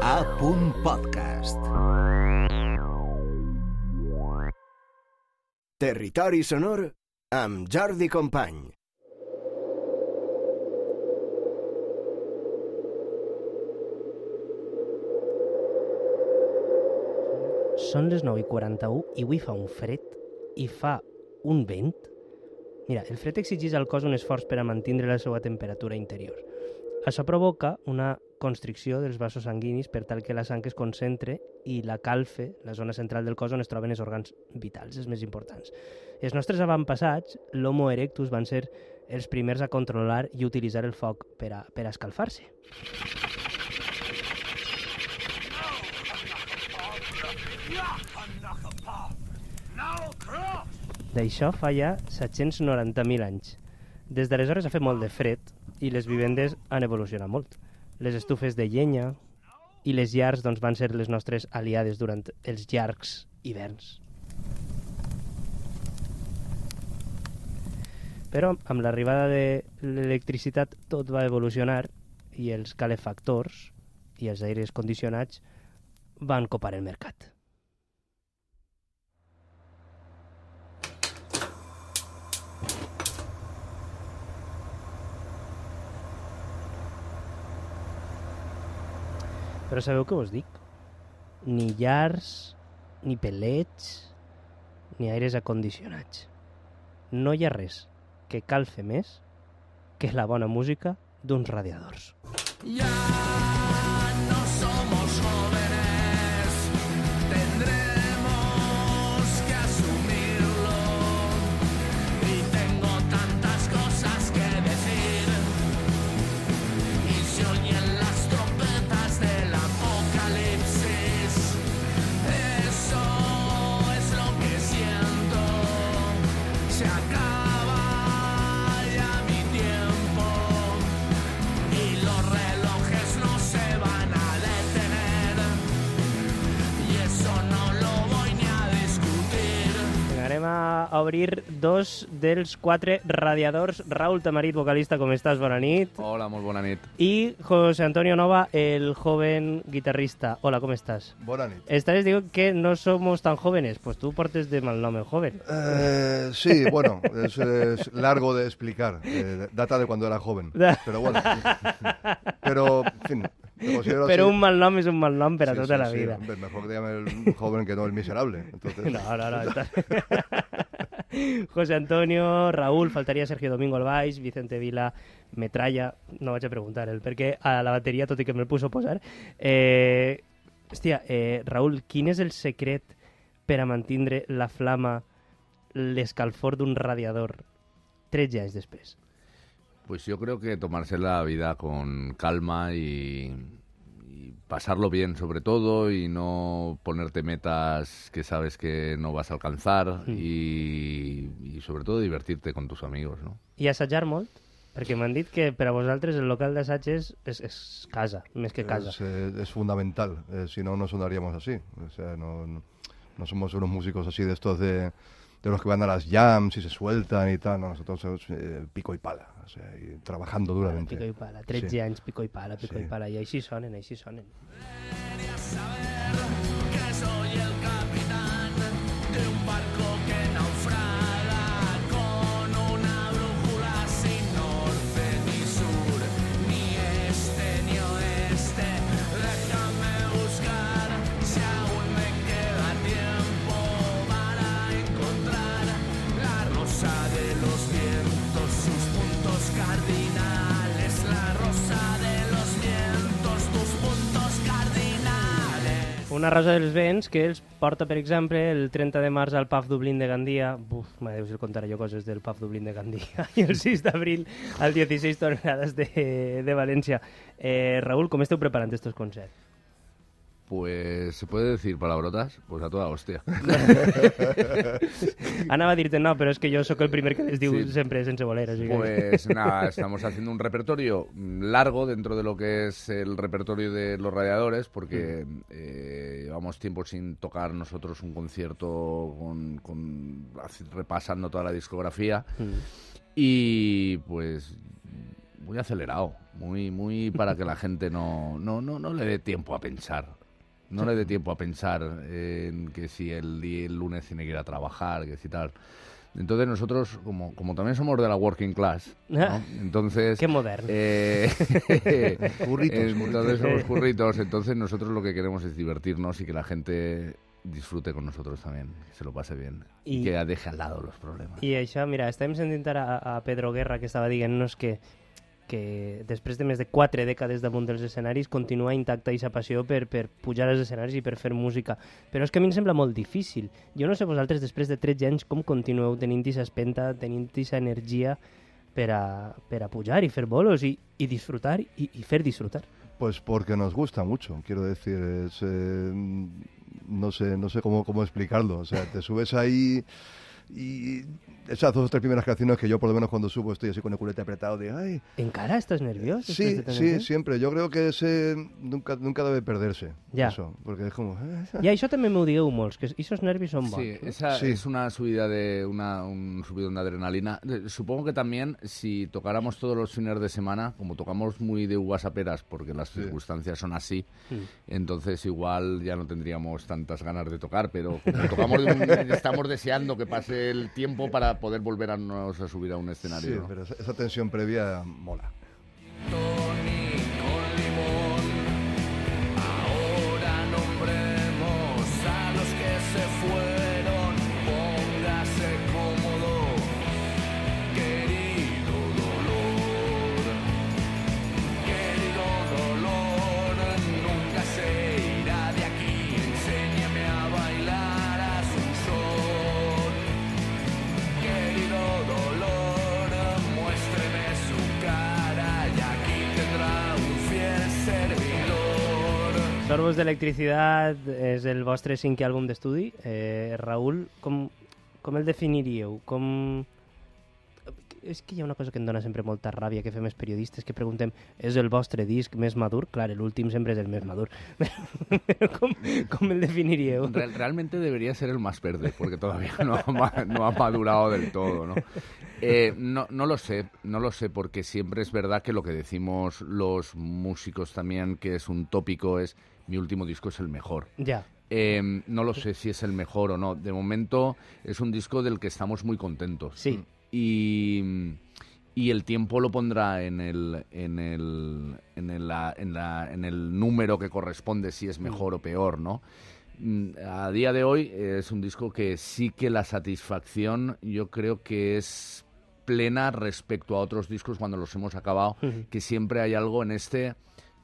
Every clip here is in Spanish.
A. Podcast. Territori sonor amb Jordi Company. Són les 9 i 41 i avui fa un fred i fa un vent. Mira, el fred exigeix al cos un esforç per a mantenir la seva temperatura interior. Això provoca una constricció dels vasos sanguinis per tal que la sang es concentre i la calfe, la zona central del cos on es troben els òrgans vitals, els més importants. Els nostres avantpassats, l'Homo erectus, van ser els primers a controlar i utilitzar el foc per a, per a escalfar-se. D'això fa ja 790.000 anys. Des d'aleshores ha fet molt de fred i les vivendes han evolucionat molt. Les estufes de llenya i les llars doncs, van ser les nostres aliades durant els llargs hiverns. Però amb l'arribada de l'electricitat tot va evolucionar i els calefactors i els aires condicionats van copar el mercat. Però sabeu què us dic? Ni llars, ni pelets, ni aires acondicionats. No hi ha res que cal fer més que la bona música d'uns radiadors. A obrir dos dels quatre radiadors. Raúl Tamarit, vocalista, com estàs? Bona nit. Hola, molt bona nit. I José Antonio Nova, el joven guitarrista. Hola, com estàs? Bona nit. Esta vez digo que no somos tan jóvenes. Pues tú portes de mal nombre joven. Eh, sí, bueno, es, es largo de explicar. Eh, data de cuando era joven. Pero bueno. Pero, en fin. Pero así. un mal nombre es un mal nombre para Sí, toda sí, la sí, vida. hombre, mejor que llame el joven que no el miserable. Entonces, No, no, no. está- José Antonio, Raúl, faltaria Sergio Domingo al baix, Vicente Vila, Metralla, no vaig a preguntar el perquè a la bateria, tot i que me'l puso a posar. Eh, hòstia, eh, Raúl, quin és el secret per a mantindre la flama, l'escalfor d'un radiador 13 anys després? Pues yo creo que tomarse la vida con calma y, y pasarlo bien sobre todo y no ponerte metas que sabes que no vas a alcanzar y, y sobre todo divertirte con tus amigos, ¿no? I assajar molt? Perquè m'han dit que per a vosaltres el local d'assaig és, és, és casa, més que casa. es, eh, es fundamental. eh, si no, no sonaríamos así. O sea, no, no, no somos unos músicos así de estos de, de los que van a las jams y se sueltan y tal. No, nosotros somos eh, pico y pala. O sea, y trabajando duramente. Pico i pala, 13 Sí. anys, pico i pala, pico Sí. i pala, i així sonen, així sonen. que Una rosa dels vents que els porta, per exemple, el 30 de març al Pub Dublín de Gandia. Buf, me deus contar jo coses del Pub Dublín de Gandia. I el 6 d'abril al 16 tonelades de, de València. Eh, Raúl, com esteu preparant estos concerts? Pues, ¿se puede decir palabrotas? Pues a toda hostia. Anava a dir-te no, però és que jo sóc el primer que les Sí. sempre sense voler. Així que... Pues nada, estamos haciendo un repertorio mm, largo dentro de lo que es el repertorio de los radiadores, porque eh, llevamos tiempo sin tocar nosotros un concierto con, repasando toda la discografía. Mm. Y pues muy acelerado, muy, muy para que la gente no, no, no, no le dé tiempo a pensar. No le dé tiempo a pensar en que si el, día- el lunes tiene que ir a trabajar, que si tal. Entonces nosotros, como, como también somos de la working class, ¿no? Ah. entonces... Qué moderno. eh, Curritos, entonces somos curritos, entonces nosotros lo que queremos es divertirnos y que la gente disfrute con nosotros también, que se lo pase bien y, Y- que deje al lado los problemas. I això, mira, estàvem sentint ara a, a Pedro Guerra que estava dient-nos que, que després de més de quatre dècades damunt dels escenaris continua intacta aquesta passió per, per pujar als escenaris i per fer música. Però és que a mi em sembla molt difícil. Jo no sé vosaltres, després de 13 anys, com continueu tenint aquesta espenta, tenint aquesta energia per a, per a pujar i fer bolos i, i disfrutar i, i fer disfrutar. Pues porque nos gusta mucho, quiero decir, es, eh, no sé, no sé cómo, cómo explicarlo. O sea, te subes ahí y esas dos o tres primeras canciones que yo por lo menos cuando subo estoy así con el culete apretado de ay. Encara estàs nerviós? Sí, després de tant de sí, temps? siempre. Yo creo que ese nunca, nunca debe perderse. Ya. Eso, porque es como... eh, I això també m'ho digueu molts, que aquests nervis són bons. Sí, esa Sí. es una subida de una, un subidón de adrenalina. Supongo que también si tocáramos todos los fines de semana, como tocamos muy de uvas a peras, porque las Sí. circunstancias son así, Mm. entonces igual ya no tendríamos tantas ganas de tocar, pero como tocamos de un- estamos deseando que pase el tiempo para poder volver a, a subir a un escenario. Sí, ¿no? pero esa, esa tensión previa mola. Sorbos d'electricitat és el vostre cinquè àlbum d'estudi. Eh, Raül, com, com el definiríeu? Com... És que hi ha una cosa que em dona sempre molta ràbia que fem els periodistes, que preguntem és el vostre disc més madur? Clar, l'últim sempre és el més madur. Però com, com el definiríeu? Real- realmente debería ser el más verde, porque todavía no ha, no ha madurado del todo, ¿no? Eh, no, no lo sé, no lo sé, porque siempre es verdad que lo que decimos los músicos también, que es un tópico, es mi último disco es el mejor. Ja. Eh, no lo sé si es el mejor o no. De momento es un disco del que estamos muy contentos. Sí. Y, y el tiempo lo pondrá en el, en el, en el, la- en la- en el número que corresponde, si es mejor o peor, ¿no? Mm, A día de hoy eh, es un disco que sí que la satisfacción yo creo que es plena respecto a otros discos cuando los hemos acabado, que siempre hay algo en este,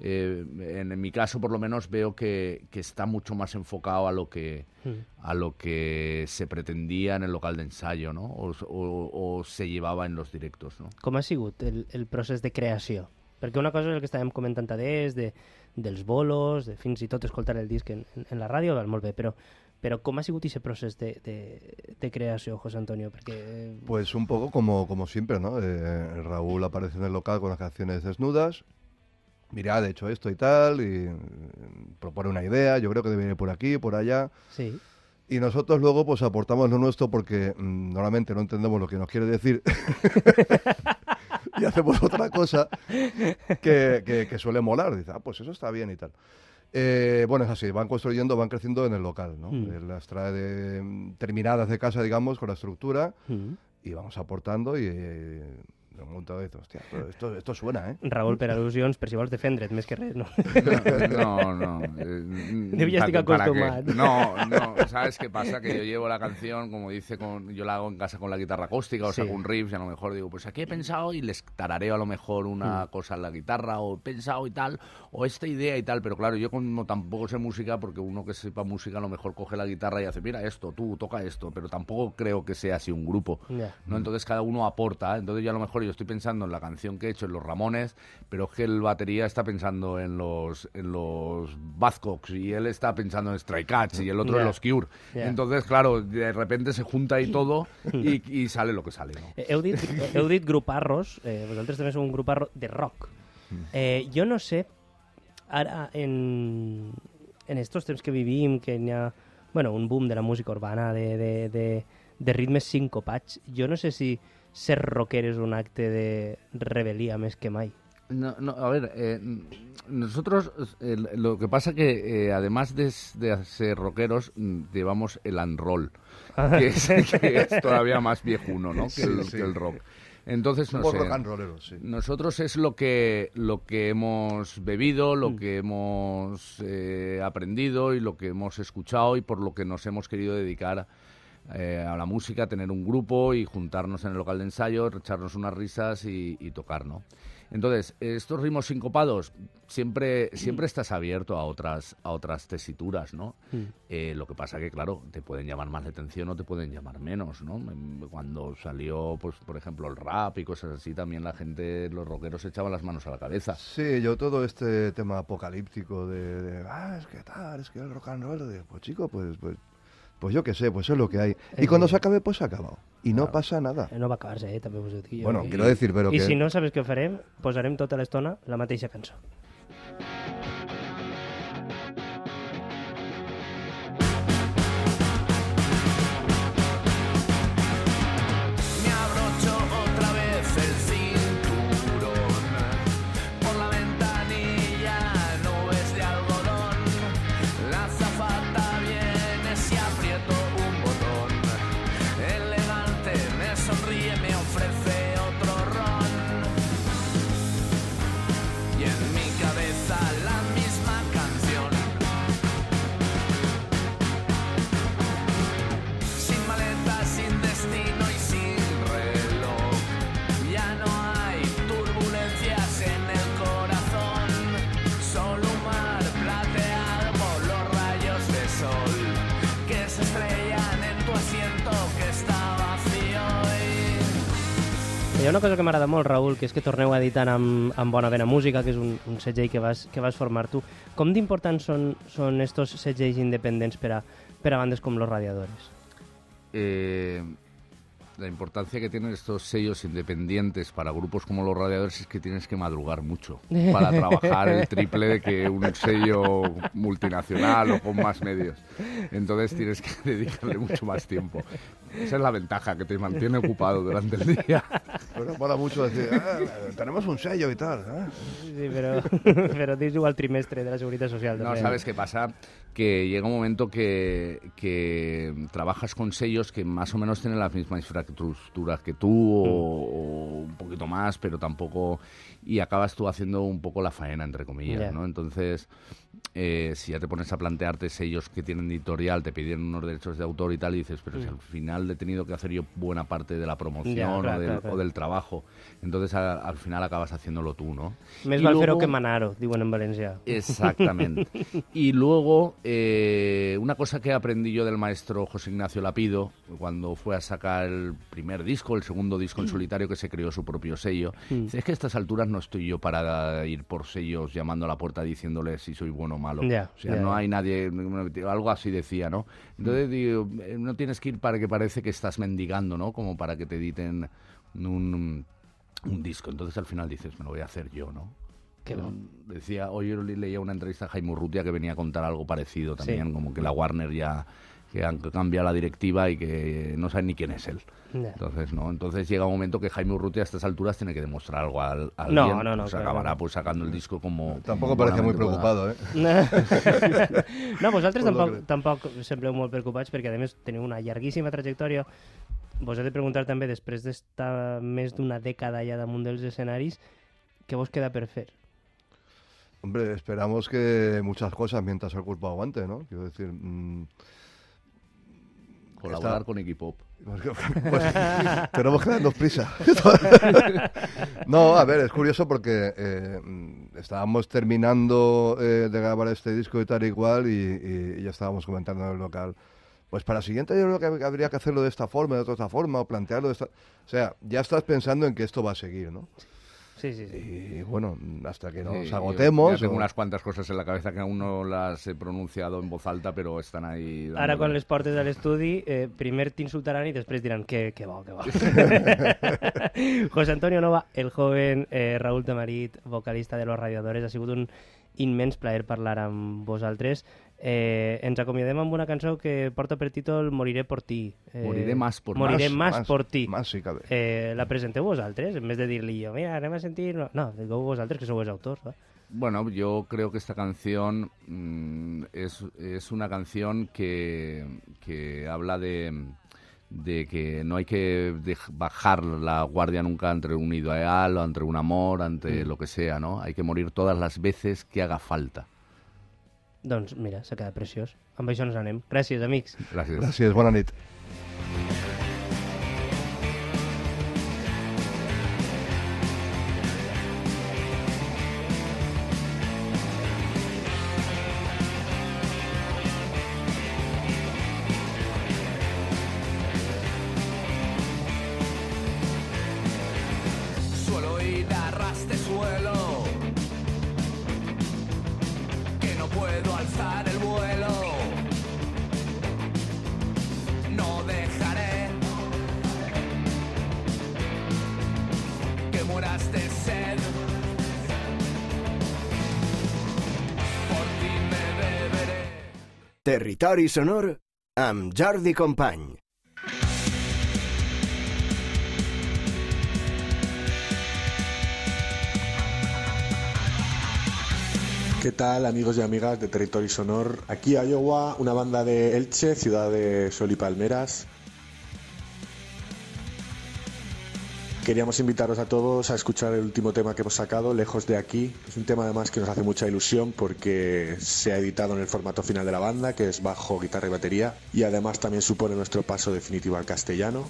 eh, en, en mi caso por lo menos veo que, que está mucho más enfocado a lo que Mm. a lo que se pretendía en el local de ensayo, ¿no? O, o- o se llevaba en los directos, ¿no? Com ha sigut el, el procés de creació? Perquè una cosa és el que estàvem comentant adés, de, dels bolos, de fins i tot escoltar el disc en, en, en la ràdio, val, molt bé, però, però com ha sigut aquest procés de, de, de creació, José Antonio? Perquè... eh, Pues un poco como, como siempre, ¿no? Eh, Raúl aparece en el local con las canciones desnudas. Mira, de hecho esto y tal, y eh, propone una idea, yo creo que debe ir por aquí, por allá. Sí. Y nosotros luego pues aportamos lo nuestro porque mm, normalmente no entendemos lo que nos quiere decir y hacemos otra cosa que, que- que suele molar. Dice, ah, pues eso está bien y tal. Eh, bueno, es así, van construyendo, van creciendo en el local, ¿no? Mm. Eh, Las trae de- mm, terminadas de casa, digamos, con la estructura Mm. y vamos aportando y eh, un montón de hostia, esto, esto suena, ¿eh? Raül, per al·lusions, per si vols defendre't, més que res, no? No, no. eh, Yo ya estoy ¿para- para qué? acostumbrado. No, no. ¿Sabes qué pasa? Que yo llevo la canción, como dice, con, yo la hago en casa con la guitarra acústica o Sí. saco un riff y a lo mejor digo, pues aquí he pensado y les tarareo a lo mejor una Mm. cosa en la guitarra o he pensado y tal, o esta idea y tal. Pero claro, yo como tampoco sé música, porque uno que sepa música a lo mejor coge la guitarra y hace, mira esto, tú toca esto, pero tampoco creo que sea así un grupo. ¿no? Entonces cada uno aporta. Entonces yo a lo mejor yo estoy pensando en la canción que he hecho en los Ramones, pero es que el batería está pensando en los en los Buzzcocks y él está pensando en Stray Cats y el otro Ya. en los Cure. Ya. Entonces, claro, de repente se junta ahí todo y, y sale lo que sale. ¿no? Eh, Heu dit, heu dit gruparros, eh, vosaltres també sou un gruparro de rock. Eh, jo no sé, ara en, en estos temps que vivim, que hi ha bueno, un boom de la música urbana, de, de, de, de ritmes sincopats, jo no sé si, ser rocker és un acte de rebel·lia més que mai. No, no, a ver, eh, nosotros eh, lo que pasa que eh, además de, de ser rockeros mm, llevamos el unroll, que es, que es todavía más viejuno, ¿no? Que, Sí, el, sí. que el rock. Entonces, no Somos sé, rock and rolleros, sí. nosotros es lo que lo que hemos bebido, lo Mm. que hemos eh, aprendido y lo que hemos escuchado y por lo que nos hemos querido dedicar eh, a la música, tener un grupo y juntarnos en el local de ensayo, echarnos unas risas y, y tocar, ¿no? Entonces, estos ritmos sincopados, siempre, siempre estás abierto a otras, a otras tesituras, ¿no? Eh, lo que pasa que, claro, te pueden llamar más la atención o te pueden llamar menos, ¿no? Em, Cuando salió, pues, por ejemplo, el rap y cosas así, también la gente, los rockeros echaban las manos a la cabeza. Sí, yo todo este tema apocalíptico de, de, ah, es que tal, es que el rock and roll, de, pues chico, pues, pues, pues yo qué sé, pues es lo que hay. Y Eh, cuando se acabe, pues se ha acabado. Y no claro. pasa nada. Eh, No va acabar-se, eh? també us ho dic jo. Bueno, I- quiero decir, pero I que... si no sabes què farem, posarem tota l'estona la mateixa cançó. Una cosa que m'agrada molt, Raül, que és que torneu editant amb, amb Bona Vena Música, que és un, un segell que vas, que vas formar tu. Com d'importants són, són estos segells independents per a, per a bandes com Los Radiadores? eh, la importancia que tienen estos sellos independientes para grupos como los radiadores es que tienes que madrugar mucho para trabajar el triple de que un sello multinacional o con más medios. Entonces tienes que dedicarle mucho más tiempo. Esa es la ventaja, que te mantiene ocupado durante el día. Pero mola mucho decir, "Ah, tenemos un sello y tal. ¿eh?". Sí, però, però dius igual trimestre de la Seguretat Social. No, també. ¿sabes qué pasa? Que llega un momento que, que trabajas con sellos que más o menos tienen las mismas infraestructuras que tú o, o un poquito más, pero tampoco... Y acabas tú haciendo un poco la faena, entre comillas. ¿no? Entonces, eh, si ya te pones a plantearte sellos que tienen editorial, te piden unos derechos de autor y tal, y dices, pero si al final he tenido que hacer yo buena parte de la promoción o, del, claro, claro. o del trabajo, entonces a- al final acabas haciéndolo tú, ¿no? Més val luego- que manar-ho, diuen en valencià. Exactamente. Y luego, eh, una cosa que aprendí yo del maestro José Ignacio Lapido, cuando fue a sacar el primer disco, el segundo disco en solitario, que se creó su propio sello, dice, es que a estas alturas no estoy yo para ir por sellos llamando a la puerta diciéndole si soy bueno malo. O sea, no hay nadie, algo así decía, ¿no? Entonces digo, eh, no tienes que ir para que parece que estás mendigando, ¿no? Como para que te editen un, un disco. Entonces al final dices, me lo voy a hacer yo, ¿no? Decía, hoy yo le- leía una entrevista a Jaime Urrutia que venía a contar algo parecido también, como que la Warner ya que han cambiado la directiva y que no saben ni quién es él. Entonces, ¿no? Entonces llega un momento que Jaime Urrutia a estas alturas tiene que demostrar algo al, a No, no, no, pues claro. acabará pues sacando el disco como... Tampoco como parece muy pueda. preocupado, ¿eh? no, vosaltres lo tampoc, tampoc sembleu molt preocupats perquè, a més, teniu una llarguíssima trajectòria. Vos he de preguntar també, després d'estar més d'una dècada ja damunt dels escenaris, què vos queda per fer? Hombre, esperamos que muchas cosas mientras el cuerpo aguante, ¿no? Quiero decir, mm, Colaborar Está- con Equipop. Pues, tenemos que darnos prisa. no, a ver, es curioso porque eh, estábamos terminando eh, de grabar este disco y tal y cual y ya estábamos comentando en el local. Pues para el siguiente yo creo que habría que hacerlo de esta forma, de otra forma, o plantearlo de esta... O sea, ya estás pensando en que esto va a seguir, ¿no? Sí, sí, sí. Y bueno, hasta que nos Sí, yo agotemos... ya tengo o- unas cuantas cosas en la cabeza que aún no las he pronunciado en voz alta, pero están ahí. Ara, dándole. quan les portes a l'estudi, eh, primer t'insultaran i després diran que, que bo, que bo. José Antonio Nova, el joven eh, Raúl Tamarit, vocalista de Los Radiadores, ha sigut un immens plaer parlar amb vosaltres. Eh, ens acomiadem amb una cançó que porta per títol Moriré por ti. Eh, Moriré más por Moriré Más, más, más, por ti. más si cabe. Eh, la presenteu vosaltres, en vez de dir-li jo, mira, anem a sentir... No, no digueu vosaltres, que sou els autors. Va? Bueno, yo creo que esta canción mm, es, es una canción que, que habla de, de que no hay que bajar la guardia nunca entre un ideal o entre un amor, ante lo que sea, ¿no? Hay que morir todas las veces que haga falta. Doncs mira, s'ha quedat preciós. Amb això ens anem. Gràcies, amics. Gracias. Gràcies, bona nit. Territori sonor amb Jordi Company. ¿Qué tal amigos y amigas de Territorio Sonor? Aquí Iowa, una banda de Elche, ciudad de Sol y Palmeras. Queríamos invitaros a todos a escuchar el último tema que hemos sacado, Lejos de aquí. Es un tema además que nos hace mucha ilusión porque se ha editado en el formato final de la banda, que es bajo, guitarra y batería, y además también supone nuestro paso definitivo al castellano.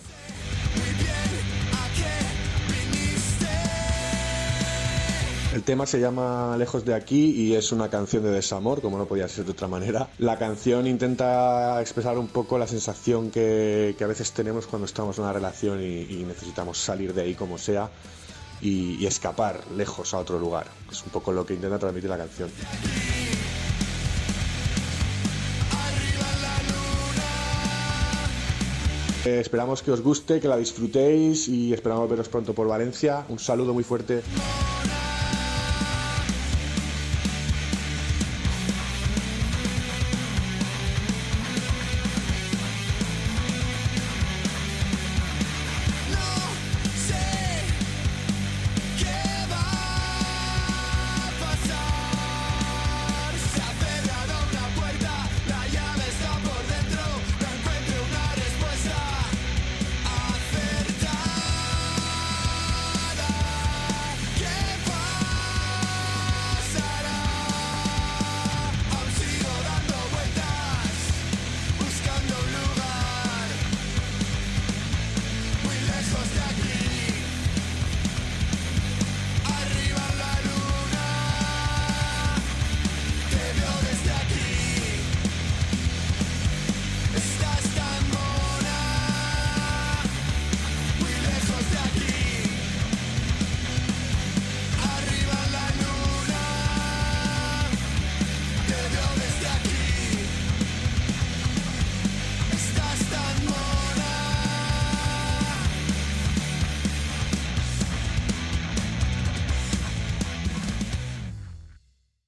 El tema se llama Lejos de aquí y es una canción de desamor, como no podía ser de otra manera. La canción intenta expresar un poco la sensación que, a veces tenemos cuando estamos en una relación y, y necesitamos salir de ahí como sea y, y escapar lejos a otro lugar. Es un poco lo que intenta transmitir la canción. Eh, esperamos que os guste, que la disfrutéis y esperamos veros pronto por Valencia. Un saludo muy fuerte.